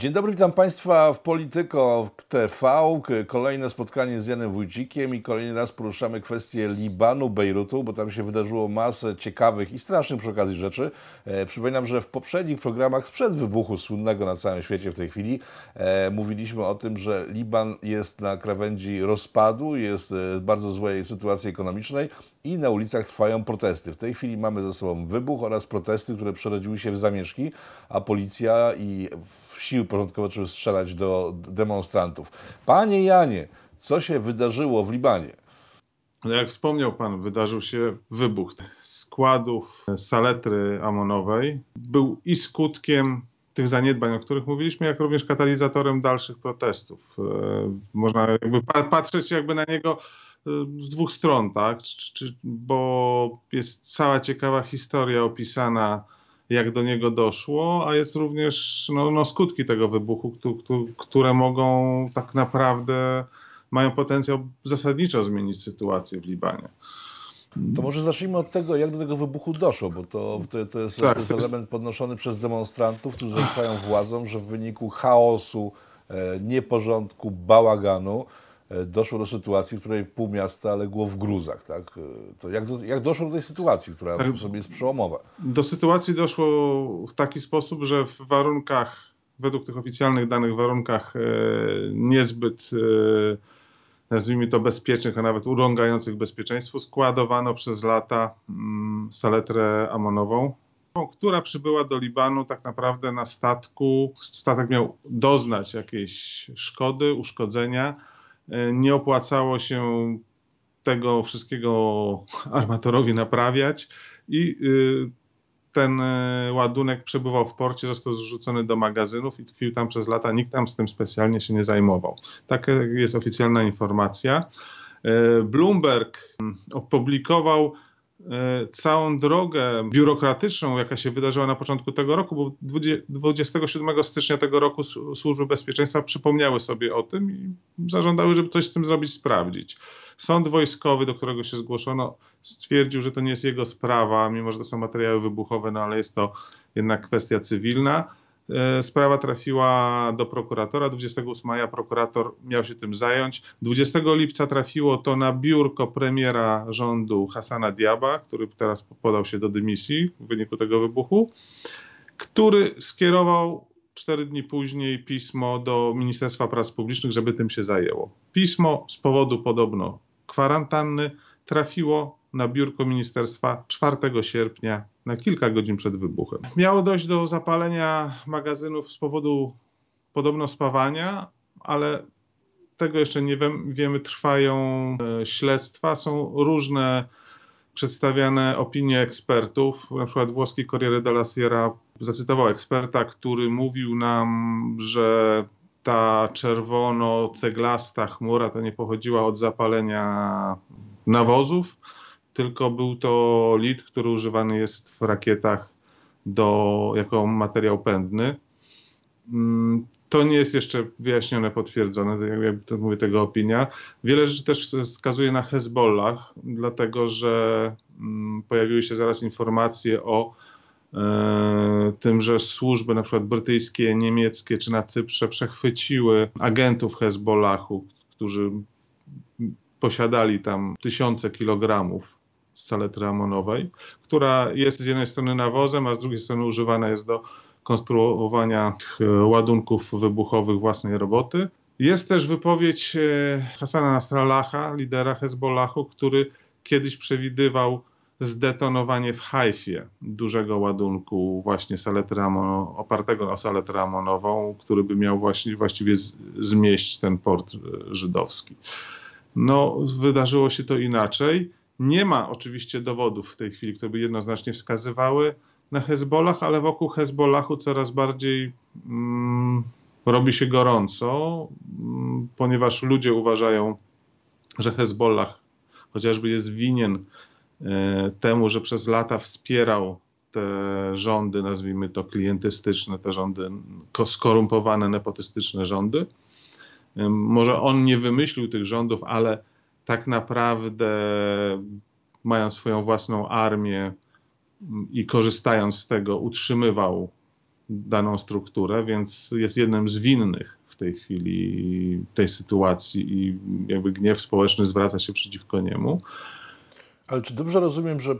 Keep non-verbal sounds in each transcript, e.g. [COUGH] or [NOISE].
Dzień dobry, witam Państwa w Polityko TV. Kolejne spotkanie z Janem Wójcikiem i kolejny raz poruszamy kwestię Libanu, Bejrutu, bo tam się wydarzyło masę ciekawych i strasznych przy okazji rzeczy. E, przypominam, że w poprzednich programach sprzed wybuchu słynnego na całym świecie w tej chwili e, mówiliśmy o tym, że Liban jest na krawędzi rozpadu, jest w e, bardzo złej sytuacji ekonomicznej i na ulicach trwają protesty. W tej chwili mamy ze sobą wybuch oraz protesty, które przerodziły się w zamieszki, a policja i siły porządkowe zaczęły strzelać do demonstrantów. Panie Janie, co się wydarzyło w Libanie? No jak wspomniał Pan, wydarzył się wybuch składów saletry amonowej. Był i skutkiem tych zaniedbań, o których mówiliśmy, jak również katalizatorem dalszych protestów. E, można jakby patrzeć jakby na niego e, z dwóch stron, tak? bo jest cała ciekawa historia opisana jak do niego doszło, a jest również no, no skutki tego wybuchu, które mogą tak naprawdę mają potencjał zasadniczo zmienić sytuację w Libanie. To może zacznijmy od tego, jak do tego wybuchu doszło, bo to, to, to, jest, tak, to jest element podnoszony przez demonstrantów, którzy zarzucają władzom, że w wyniku chaosu, e, nieporządku, bałaganu doszło do sytuacji, w której pół miasta legło w gruzach. Tak? E, to jak, do, jak doszło do tej sytuacji, która tak, sobie jest przełomowa? Do sytuacji doszło w taki sposób, że w warunkach, według tych oficjalnych danych, warunkach e, niezbyt, e, nazwijmy to bezpiecznych, a nawet urągających bezpieczeństwu, składowano przez lata mm, saletrę amonową, która przybyła do Libanu tak naprawdę na statku. Statek miał doznać jakiejś szkody, uszkodzenia E, nie opłacało się tego wszystkiego [LAUGHS] armatorowi naprawiać i y, ten e, ładunek przebywał w porcie, został zrzucony do magazynów i tkwił tam przez lata. Nikt tam z tym specjalnie się nie zajmował. Taka jest oficjalna informacja. E, Bloomberg mm, opublikował E, całą drogę biurokratyczną, jaka się wydarzyła na początku tego roku, bo 27 stycznia tego roku służby bezpieczeństwa przypomniały sobie o tym i zażądały, żeby coś z tym zrobić, sprawdzić. Sąd wojskowy, do którego się zgłoszono, stwierdził, że to nie jest jego sprawa, mimo że to są materiały wybuchowe, no ale jest to jednak kwestia cywilna. E, sprawa trafiła do prokuratora. 28 maja prokurator miał się tym zająć. 20 lipca trafiło to na biurko premiera rządu Hasana Diaba, który teraz podał się do dymisji w wyniku tego wybuchu, który skierował cztery dni później pismo do Ministerstwa Prac Publicznych, żeby tym się zajęło. Pismo z powodu podobno kwarantanny trafiło na biurko ministerstwa 4 sierpnia, na kilka godzin przed wybuchem. Miało dojść do zapalenia magazynów z powodu podobno spawania, ale tego jeszcze nie wiemy. Trwają e, śledztwa, są różne przedstawiane opinie ekspertów. Na przykład włoski Corriere della Sierra zacytował eksperta, który mówił nam, że ta czerwono-ceglasta chmura to nie pochodziła od zapalenia nawozów, tylko był to lid, który używany jest w rakietach do, jako materiał pędny. Mm, to nie jest jeszcze wyjaśnione, potwierdzone, jak to mówię, tego opinia. Wiele rzeczy też wskazuje na Hezbollah, dlatego że mm, pojawiły się zaraz informacje o e, tym, że służby na przykład brytyjskie, niemieckie czy na Cyprze przechwyciły agentów Hezbollahu, którzy posiadali tam tysiące kilogramów saletry amonowej, która jest z jednej strony nawozem, a z drugiej strony używana jest do konstruowania ładunków wybuchowych własnej roboty. Jest też wypowiedź e, Hasana Nasrallaha, lidera Hezbollahu, który kiedyś przewidywał zdetonowanie w Haifie dużego ładunku właśnie saletry amono, opartego o saletrę amonową, który by miał właśnie, właściwie zmieść ten port e, żydowski. No, wydarzyło się to inaczej. Nie ma oczywiście dowodów w tej chwili, które by jednoznacznie wskazywały na Hezbollah, ale wokół Hezbollahu coraz bardziej mm, robi się gorąco, mm, ponieważ ludzie uważają, że Hezbollah chociażby jest winien e, temu, że przez lata wspierał te rządy, nazwijmy to klientystyczne, te rządy skorumpowane, nepotystyczne rządy. E, może on nie wymyślił tych rządów, ale tak naprawdę mają swoją własną armię i korzystając z tego utrzymywał daną strukturę, więc jest jednym z winnych w tej chwili tej sytuacji i jakby gniew społeczny zwraca się przeciwko niemu. Ale czy dobrze rozumiem, że,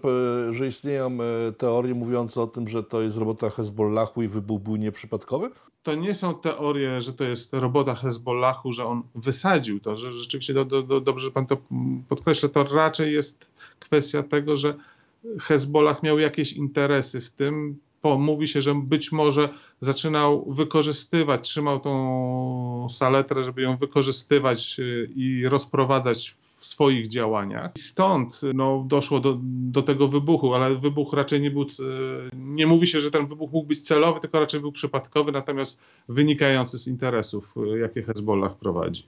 że istnieją e, teorie mówiące o tym, że to jest robota Hezbollahu i wybuch był nieprzypadkowy? To nie są teorie, że to jest robota Hezbollahu, że on wysadził to, że rzeczywiście do, do, do, dobrze, że pan to podkreśla, to raczej jest kwestia tego, że Hezbollah miał jakieś interesy w tym. Po, mówi się, że być może zaczynał wykorzystywać, trzymał tą saletrę, żeby ją wykorzystywać y, i rozprowadzać w swoich działaniach. Stąd no, doszło do, do tego wybuchu, ale wybuch raczej nie był, nie mówi się, że ten wybuch mógł być celowy, tylko raczej był przypadkowy, natomiast wynikający z interesów, jakie Hezbollah prowadzi.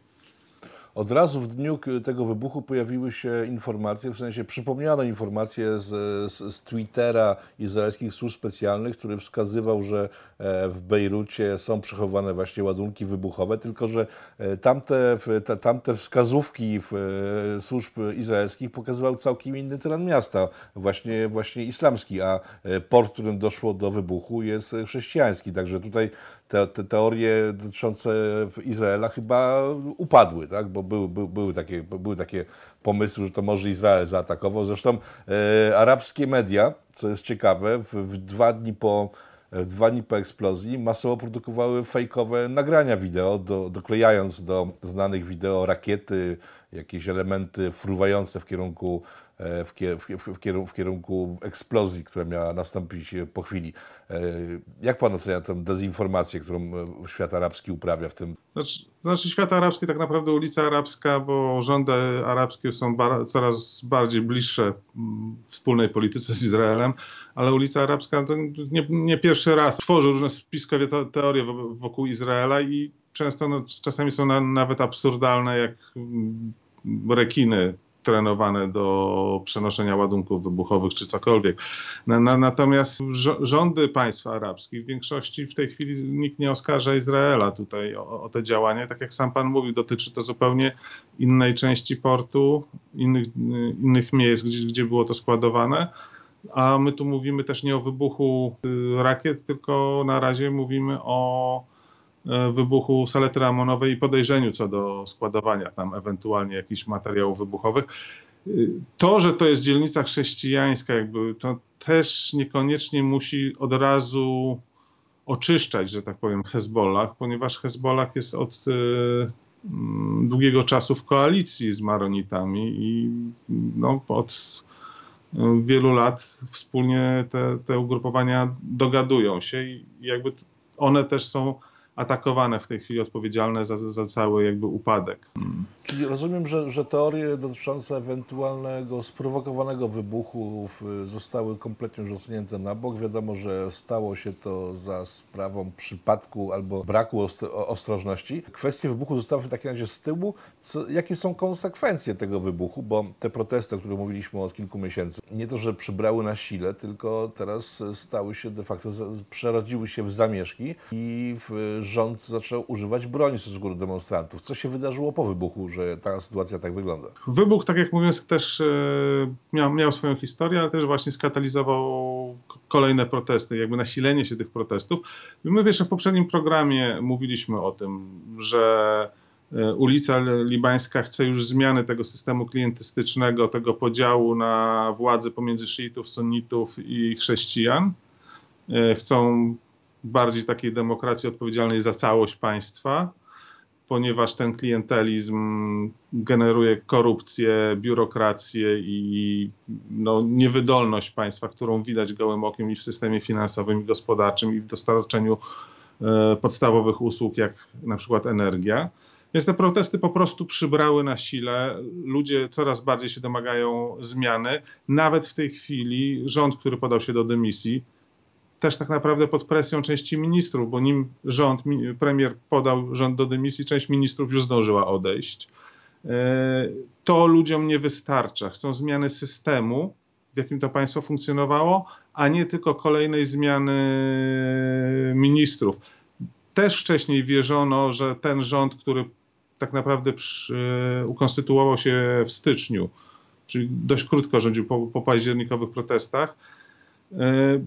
Od razu w dniu tego wybuchu pojawiły się informacje, w sensie przypomniano informacje z, z, z, Twittera izraelskich służb specjalnych, który wskazywał, że e, w Bejrucie są przechowywane właśnie ładunki wybuchowe, tylko że e, tamte, tamte wskazówki e, służb izraelskich pokazywały całkiem inny teren miasta, właśnie, właśnie islamski, a port, w którym doszło do wybuchu jest chrześcijański, także tutaj te, te teorie dotyczące Izraela chyba upadły, tak? bo były, były, takie, były takie pomysły, że to może Izrael zaatakował. Zresztą e, arabskie media, co jest ciekawe, w, w dwa dni po dwa dni po eksplozji masowo produkowały fejkowe nagrania wideo, do, doklejając do znanych wideo rakiety, jakieś elementy fruwające w kierunku E, w, w, kierunku, w kierunku eksplozji, która miała nastąpić po chwili. E, jak pan ocenia tę dezinformację, którą e, świat arabski uprawia w tym? Znaczy, znaczy świat arabski, tak naprawdę ulica arabska, bo rządy arabskie są bar coraz bardziej bliższe mm, wspólnej polityce z Izraelem, ale ulica arabska to nie, nie pierwszy raz tworzy różne spiskowe teorie wokół Izraela i często, no, czasami są na, nawet absurdalne, jak mm, rekiny trenowane do przenoszenia ładunków wybuchowych czy cokolwiek. Na, na, natomiast rządy państw arabskich w większości w tej chwili nikt nie oskarża Izraela tutaj o, o te działania. Tak jak sam pan mówił, dotyczy to zupełnie innej części portu, innych, innych miejsc, gdzie, gdzie było to składowane. A my tu mówimy też nie o wybuchu y, rakiet, tylko na razie mówimy o wybuchu saletry amonowej i podejrzeniu co do składowania tam ewentualnie jakichś materiałów wybuchowych. E, to, że to jest dzielnica chrześcijańska, jakby to też niekoniecznie musi od razu oczyszczać, że tak powiem, Hezbollah, ponieważ Hezbollah jest od e, długiego czasu w koalicji z Maronitami i no, od wielu lat wspólnie te, te ugrupowania dogadują się i jakby one też są atakowane w tej chwili odpowiedzialne za, za cały jakby upadek. Czyli rozumiem, że, że teorie dotyczące ewentualnego sprowokowanego wybuchu zostały kompletnie już na bok. Wiadomo, że stało się to za sprawą przypadku albo braku ostrożności. Kwestie wybuchu zostały w takim razie z tyłu. Co, jakie są konsekwencje tego wybuchu? Bo te protesty, o których mówiliśmy od kilku miesięcy, nie to, że przybrały na sile, tylko teraz stały się de facto, przerodziły się w zamieszki i w rząd zaczął używać broni stosunku do demonstrantów. Co się wydarzyło po wybuchu, że ta sytuacja tak wygląda? Wybuch, tak jak mówię, też e, miał, miał swoją historię, ale też właśnie skatalizował kolejne protesty, jakby nasilenie się tych protestów. My jeszcze w poprzednim programie mówiliśmy o tym, że e, ulica Libańska chce już zmiany tego systemu klientystycznego, tego podziału na władzy pomiędzy szyitów, sunnitów i chrześcijan. E, chcą bardziej takiej demokracji odpowiedzialnej za całość państwa, ponieważ ten klientelizm generuje korupcję, biurokrację i no, niewydolność państwa, którą widać gołym okiem i w systemie finansowym, i gospodarczym, i w dostarczeniu e, podstawowych usług, jak na przykład energia. Więc te protesty po prostu przybrały na sile. Ludzie coraz bardziej się domagają zmiany. Nawet w tej chwili rząd, który podał się do dymisji, też tak naprawdę pod presją części ministrów, bo nim rząd, premier podał rząd do dymisji, część ministrów już zdążyła odejść. E, to ludziom nie wystarcza. Chcą zmiany systemu, w jakim to państwo funkcjonowało, a nie tylko kolejnej zmiany ministrów. Też wcześniej wierzono, że ten rząd, który tak naprawdę przy, ukonstytuował się w styczniu, czyli dość krótko rządził po, po październikowych protestach,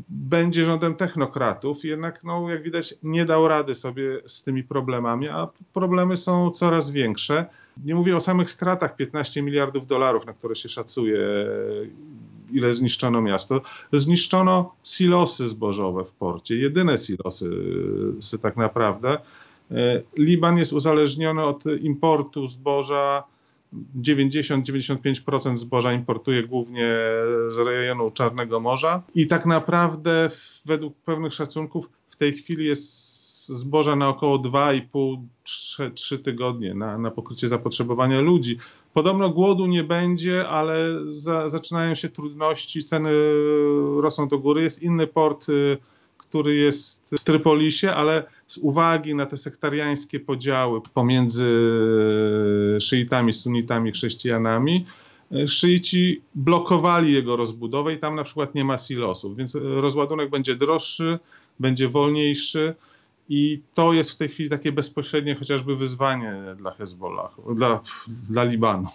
będzie rządem technokratów, jednak no, jak widać nie dał rady sobie z tymi problemami, a problemy są coraz większe. Nie mówię o samych stratach 15 miliardów dolarów, na które się szacuje, ile zniszczono miasto. Zniszczono silosy zbożowe w porcie, jedyne silosy tak naprawdę. Liban jest uzależniony od importu zboża 90-95% zboża importuje głównie z rejonu Czarnego Morza i tak naprawdę według pewnych szacunków w tej chwili jest zboża na około 2,5-3 tygodnie na, na pokrycie zapotrzebowania ludzi. Podobno głodu nie będzie, ale za, zaczynają się trudności, ceny rosną do góry. Jest inny port y, który jest w Trypolisie, ale z uwagi na te sektariańskie podziały pomiędzy szyitami, sunnitami, chrześcijanami, szyici blokowali jego rozbudowę i tam na przykład nie ma silosów, więc rozładunek będzie droższy, będzie wolniejszy i to jest w tej chwili takie bezpośrednie chociażby wyzwanie dla Hezbollah, dla, dla Libanu.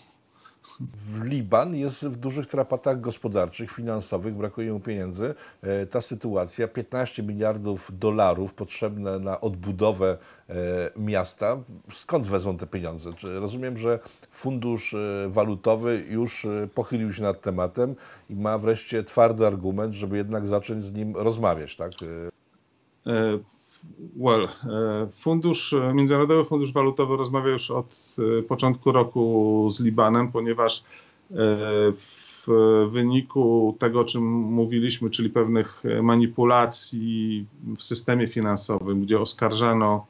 Liban jest w dużych trapatach gospodarczych, finansowych, brakuje mu pieniędzy. E, ta sytuacja, 15 miliardów dolarów potrzebne na odbudowę e, miasta, skąd wezmą te pieniądze? Rozumiem, że fundusz e, walutowy już pochylił się nad tematem i ma wreszcie twardy argument, żeby jednak zacząć z nim rozmawiać, tak? Well, e, fundusz, e, Międzynarodowy Fundusz Walutowy rozmawia już od e, początku roku z Libanem, ponieważ w wyniku tego, o czym mówiliśmy, czyli pewnych manipulacji w systemie finansowym, gdzie oskarżano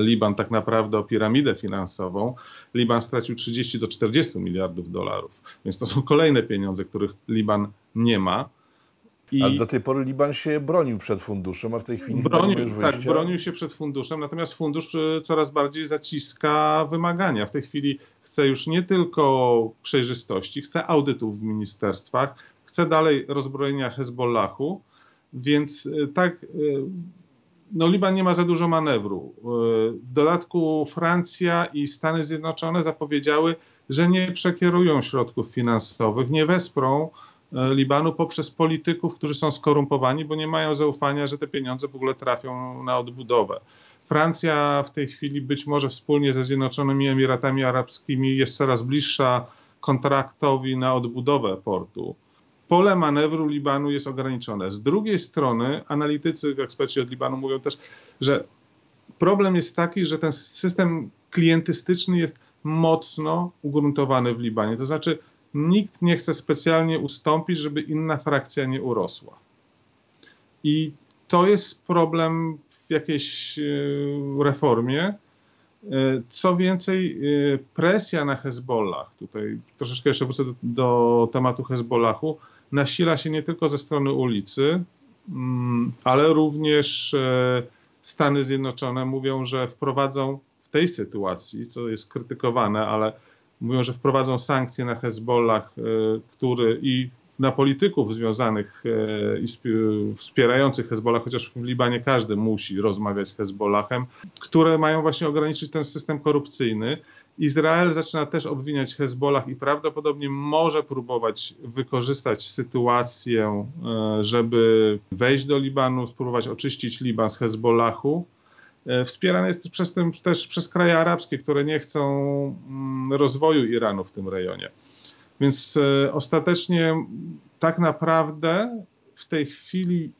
Liban tak naprawdę o piramidę finansową, Liban stracił 30 do 40 miliardów dolarów. Więc to są kolejne pieniądze, których Liban nie ma. I Ale do tej pory Liban się bronił przed funduszem, a w tej chwili bronił, już Tak, bronił się przed funduszem, natomiast fundusz e, coraz bardziej zaciska wymagania. W tej chwili chce już nie tylko przejrzystości, chce audytów w ministerstwach, chce dalej rozbrojenia Hezbollahu, więc e, tak, e, no Liban nie ma za dużo manewru. W dodatku Francja i Stany Zjednoczone zapowiedziały, że nie przekierują środków finansowych, nie wesprą Libanu poprzez polityków, którzy są skorumpowani, bo nie mają zaufania, że te pieniądze w ogóle trafią na odbudowę. Francja w tej chwili być może wspólnie ze Zjednoczonymi Emiratami Arabskimi jest coraz bliższa kontraktowi na odbudowę portu. Pole manewru Libanu jest ograniczone. Z drugiej strony analitycy, eksperci od Libanu mówią też, że problem jest taki, że ten system klientystyczny jest mocno ugruntowany w Libanie. To znaczy nikt nie chce specjalnie ustąpić, żeby inna frakcja nie urosła. I to jest problem w jakiejś e, reformie. E, co więcej, e, presja na Hezbollah, tutaj troszeczkę jeszcze wrócę do, do tematu Hezbollahu, nasila się nie tylko ze strony ulicy, mm, ale również Stany Zjednoczone mówią, że wprowadzą w tej sytuacji, co jest krytykowane, ale mówią, że wprowadzą sankcje na Hezbollah, e, który i na polityków związanych e, i wspierających Hezbollah, chociaż w Libanie każdy musi rozmawiać z Hezbollahem, które mają właśnie ograniczyć ten system korupcyjny. Izrael zaczyna też obwiniać Hezbollah i prawdopodobnie może próbować wykorzystać sytuację, e, żeby wejść do Libanu, spróbować oczyścić Liban z Hezbollahu E, wspierany jest przez tym, też przez kraje arabskie, które nie chcą mm, rozwoju Iranu w tym rejonie. Więc e, ostatecznie tak naprawdę w tej chwili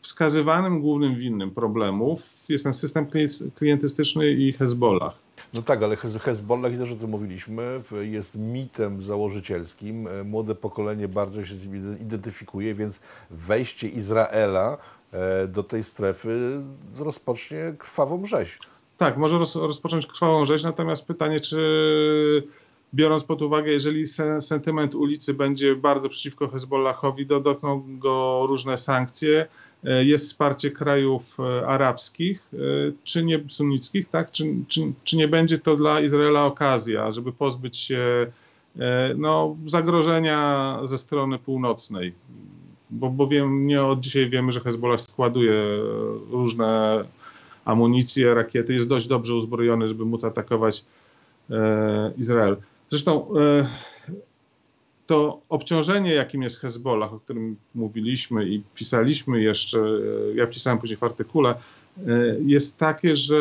wskazywanym głównym winnym problemów jest ten system klientystyczny i Hezbollah. No tak, ale Hezbollah, i też o tym mówiliśmy, jest mitem założycielskim. E, młode pokolenie bardzo się z nim identyfikuje, więc wejście Izraela do tej strefy rozpocznie krwawą rzeź. Tak, może roz, rozpocząć krwawą rzeź, natomiast pytanie, czy biorąc pod uwagę, jeżeli sentyment ulicy będzie bardzo przeciwko Hezbollahowi, dotkną go różne sankcje, e, jest wsparcie krajów e, arabskich, czy nie sunnickich, tak? Czy, czy, czy nie będzie to dla Izraela okazja, żeby pozbyć się no, zagrożenia ze strony północnej? Bo, bo wiem, nie od dzisiaj wiemy, że Hezbollah składuje różne amunicje, rakiety, jest dość dobrze uzbrojony, żeby móc atakować e, Izrael. Zresztą e, to obciążenie, jakim jest Hezbollah, o którym mówiliśmy i pisaliśmy jeszcze, e, ja pisałem później w artykule, e, jest takie, że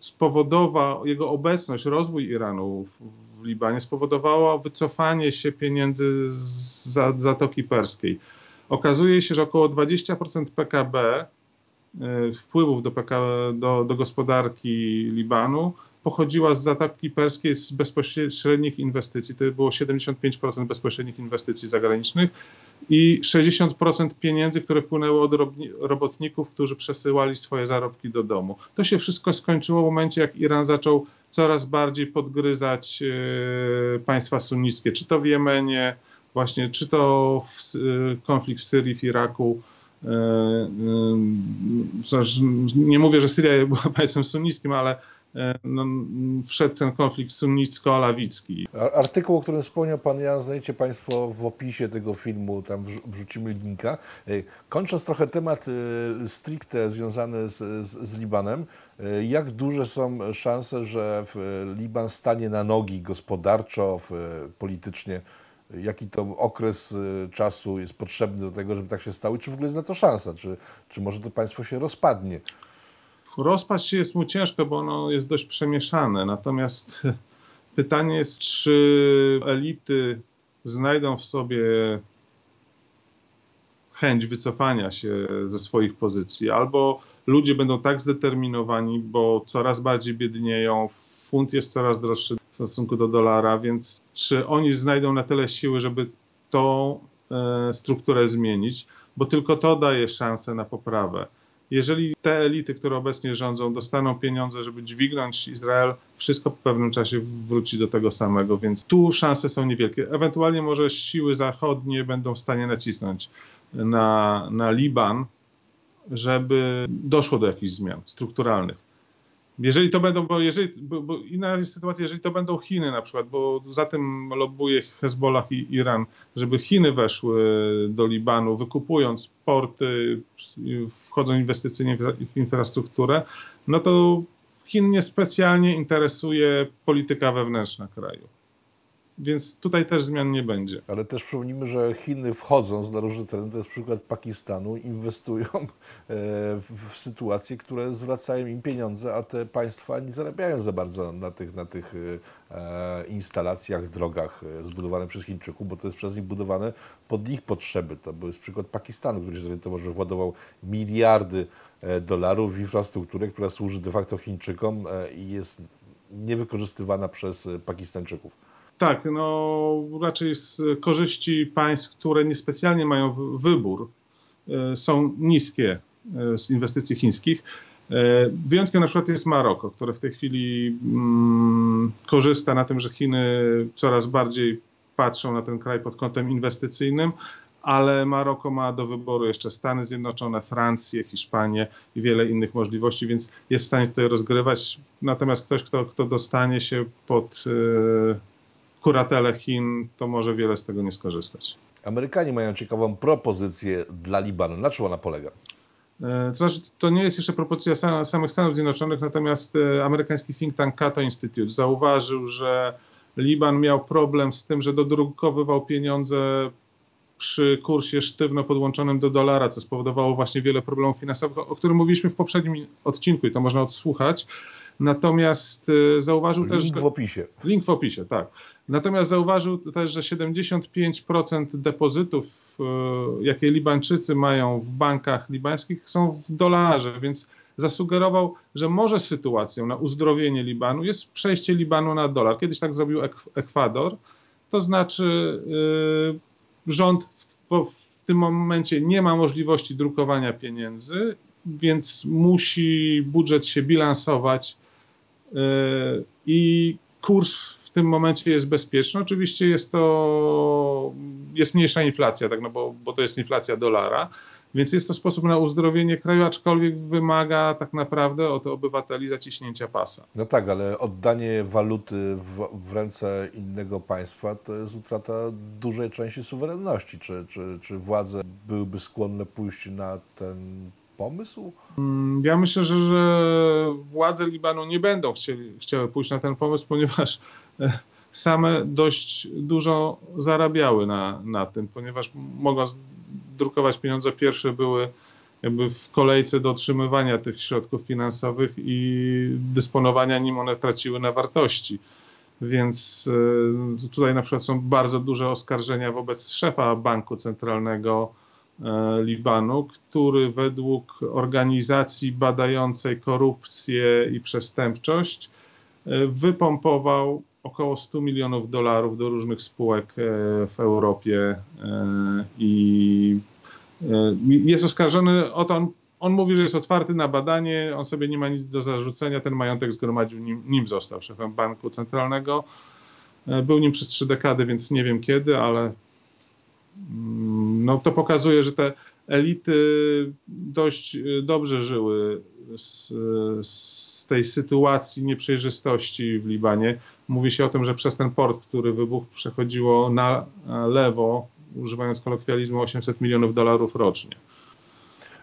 spowodował jego obecność, rozwój Iranu w, Libanie spowodowała wycofanie się pieniędzy z Zatoki Perskiej. Okazuje się, że około 20% PKB, wpływów do, PKB, do, do gospodarki Libanu pochodziła z Zatoki Perskiej z bezpośrednich inwestycji. To było 75% bezpośrednich inwestycji zagranicznych i 60% pieniędzy, które płynęły od robotników, którzy przesyłali swoje zarobki do domu. To się wszystko skończyło w momencie, jak Iran zaczął coraz bardziej podgryzać e, państwa sunnickie, czy to w Jemenie, właśnie, czy to w, e, konflikt w Syrii, w Iraku. E, nie mówię, że Syria była [LAUGHS] państwem sunnickim, ale no, wszedł ten konflikt sunnicko-alawicki. Artykuł, o którym wspomniał Pan Jan, znajdziecie Państwo w opisie tego filmu, tam wrzucimy linka. Kończąc trochę temat stricte związany z, z, z Libanem, jak duże są szanse, że Liban stanie na nogi gospodarczo, politycznie? Jaki to okres czasu jest potrzebny do tego, żeby tak się stało? Czy w ogóle jest na to szansa? Czy, czy może to państwo się rozpadnie? Rozpaść jest mu ciężko, bo ono jest dość przemieszane. Natomiast [LAUGHS] pytanie jest, czy elity znajdą w sobie chęć wycofania się ze swoich pozycji, albo ludzie będą tak zdeterminowani, bo coraz bardziej biednieją, funt jest coraz droższy w stosunku do dolara, więc czy oni znajdą na tyle siły, żeby tą e, strukturę zmienić, bo tylko to daje szansę na poprawę jeżeli te elity, które obecnie rządzą, dostaną pieniądze, żeby dźwignąć Izrael, wszystko po pewnym czasie wróci do tego samego, więc tu szanse są niewielkie. Ewentualnie może siły zachodnie będą w stanie nacisnąć na, na Liban, żeby doszło do jakichś zmian strukturalnych. Jeżeli to będą, bo, jeżeli, bo, bo inna jest sytuacja, jeżeli to będą Chiny na przykład, bo za tym lobuje Hezbollah i Iran, żeby Chiny weszły do Libanu, wykupując porty, wchodzą inwestycyjnie w infrastrukturę, no to Chin niespecjalnie interesuje polityka wewnętrzna kraju. Więc tutaj też zmian nie będzie. Ale też przypomnijmy, że Chiny wchodząc na różne tereny, to jest przykład Pakistanu, inwestują e, w sytuacje, które zwracają im pieniądze, a te państwa nie zarabiają za bardzo na tych, na tych e, instalacjach, drogach e, zbudowanych przez Chińczyków, bo to jest przez nich budowane pod ich potrzeby. To był przykład Pakistanu, który się zorientował, że władował miliardy dolarów w infrastrukturę, która służy de facto Chińczykom i jest niewykorzystywana przez Pakistańczyków. Tak, no raczej z korzyści państw, które niespecjalnie mają wybór, e, są niskie e, z inwestycji chińskich. E, wyjątkiem na przykład jest Maroko, które w tej chwili mm, korzysta na tym, że Chiny coraz bardziej patrzą na ten kraj pod kątem inwestycyjnym, ale Maroko ma do wyboru jeszcze Stany Zjednoczone, Francję, Hiszpanię i wiele innych możliwości, więc jest w stanie tutaj rozgrywać. Natomiast ktoś, kto, kto dostanie się pod kuratele Chin, to może wiele z tego nie skorzystać. Amerykanie mają ciekawą propozycję dla Libanu. Na czym ona polega? E, to znaczy, to nie jest jeszcze propozycja samych Stanów Zjednoczonych, natomiast e, amerykański think tank Cato Institute zauważył, że Liban miał problem z tym, że dodrukowywał pieniądze przy kursie sztywno podłączonym do dolara, co spowodowało właśnie wiele problemów finansowych, o których mówiliśmy w poprzednim odcinku i to można odsłuchać. Natomiast e, zauważył link też. Link w opisie. Link w opisie, tak. Natomiast zauważył też, że 75% depozytów, e, jakie Libańczycy mają w bankach libańskich, są w dolarze, więc zasugerował, że może sytuacją na uzdrowienie Libanu jest przejście Libanu na dolar. Kiedyś tak zrobił Ekwador, to znaczy yy, rząd w, w tym momencie nie ma możliwości drukowania pieniędzy, więc musi budżet się bilansować yy, i kurs tym momencie jest bezpieczne. Oczywiście jest to jest mniejsza inflacja, tak, no bo, bo to jest inflacja dolara. Więc jest to sposób na uzdrowienie kraju, aczkolwiek wymaga tak naprawdę od obywateli zaciśnięcia pasa. No tak, ale oddanie waluty w, w ręce innego państwa to jest utrata dużej części suwerenności. Czy, czy, czy władze byłyby skłonne pójść na ten pomysł? Mm, ja myślę, że, że władze Libanu nie będą chcieli, chciały pójść na ten pomysł, ponieważ same dość dużo zarabiały na, na tym, ponieważ mogą drukować pieniądze. Pierwsze były jakby w kolejce do otrzymywania tych środków finansowych i dysponowania nim one traciły na wartości. Więc e, tutaj na przykład są bardzo duże oskarżenia wobec szefa Banku Centralnego e, Libanu, który według organizacji badającej korupcję i przestępczość e, wypompował około 100 milionów dolarów do różnych spółek w Europie i jest oskarżony o to, on mówi, że jest otwarty na badanie, on sobie nie ma nic do zarzucenia, ten majątek zgromadził, nim, nim został szefem banku centralnego. E, był nim przez trzy dekady, więc nie wiem kiedy, ale no, to pokazuje, że te elity dość e, dobrze żyły z, z, tej sytuacji nieprzejrzystości w Libanie. Mówi się o tym, że przez ten port, który wybuchł, przechodziło na lewo, używając kolokwializmu, 800 milionów dolarów rocznie.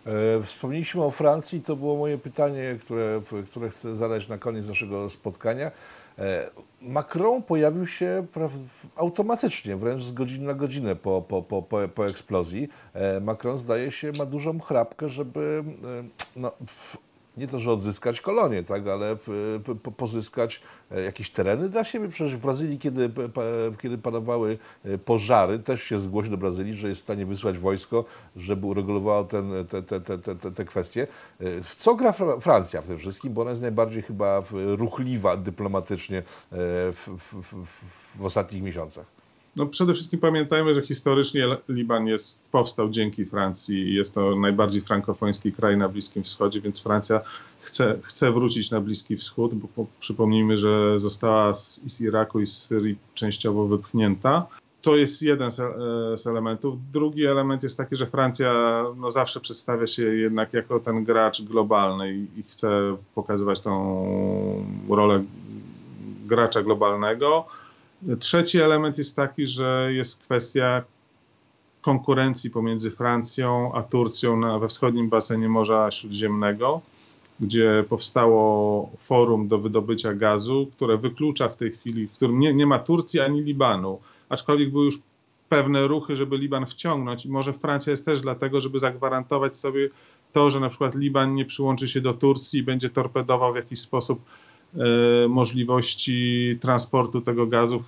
E, wspomnieliśmy o Francji, to było moje pytanie, które, które chcę zadać na koniec naszego spotkania. E, Macron pojawił się automatycznie, wręcz z godziny na godzinę po, po, po, po, po eksplozji. E, Macron zdaje się ma dużą chrapkę, żeby no, nie to, że odzyskać kolonię, tak, ale pozyskać e, jakieś tereny dla siebie. Przecież w Brazylii, kiedy, kiedy panowały e, pożary, też się zgłosił do Brazylii, że jest w stanie wysłać wojsko, żeby uregulowało ten, te, te, te, te, te kwestie. E, w co gra Francja w tym wszystkim? Bo ona jest najbardziej chyba ruchliwa dyplomatycznie w, w, w, w ostatnich miesiącach. No przede wszystkim pamiętajmy, że historycznie Liban jest, powstał dzięki Francji jest to najbardziej frankofoński kraj na Bliskim Wschodzie, więc Francja chce, chce wrócić na Bliski Wschód, bo po, przypomnijmy, że została z, z Iraku i z Syrii częściowo wypchnięta. To jest jeden z, e, z, elementów. Drugi element jest taki, że Francja no, zawsze przedstawia się jednak jako ten gracz globalny i, i chce pokazywać tą rolę gracza globalnego Trzeci element jest taki, że jest kwestia konkurencji pomiędzy Francją a Turcją na, we wschodnim basenie Morza Śródziemnego, gdzie powstało forum do wydobycia gazu, które wyklucza w tej chwili, w którym nie, nie ma Turcji ani Libanu, aczkolwiek były już pewne ruchy, żeby Liban wciągnąć. I może Francja jest też dlatego, żeby zagwarantować sobie to, że na przykład Liban nie przyłączy się do Turcji i będzie torpedował w jakiś sposób możliwości transportu tego gazu,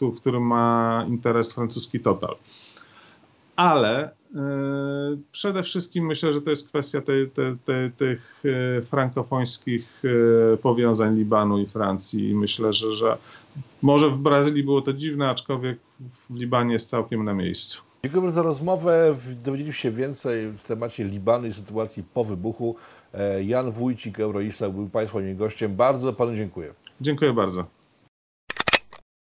w którym ma interes francuski Total. Ale e, przede wszystkim myślę, że to jest kwestia tej, tej, tej, tych e, frankofońskich powiązań Libanu i Francji i myślę, że, że może w Brazylii było to dziwne, aczkolwiek w Libanie jest całkiem na miejscu. Dziękuję za rozmowę. Dowiedzieliśmy się więcej w temacie Libanu i sytuacji po wybuchu. E, Jan Wójcik, Euroislam, był Państwa moim gościem. Bardzo Panu dziękuję. Dziękuję bardzo.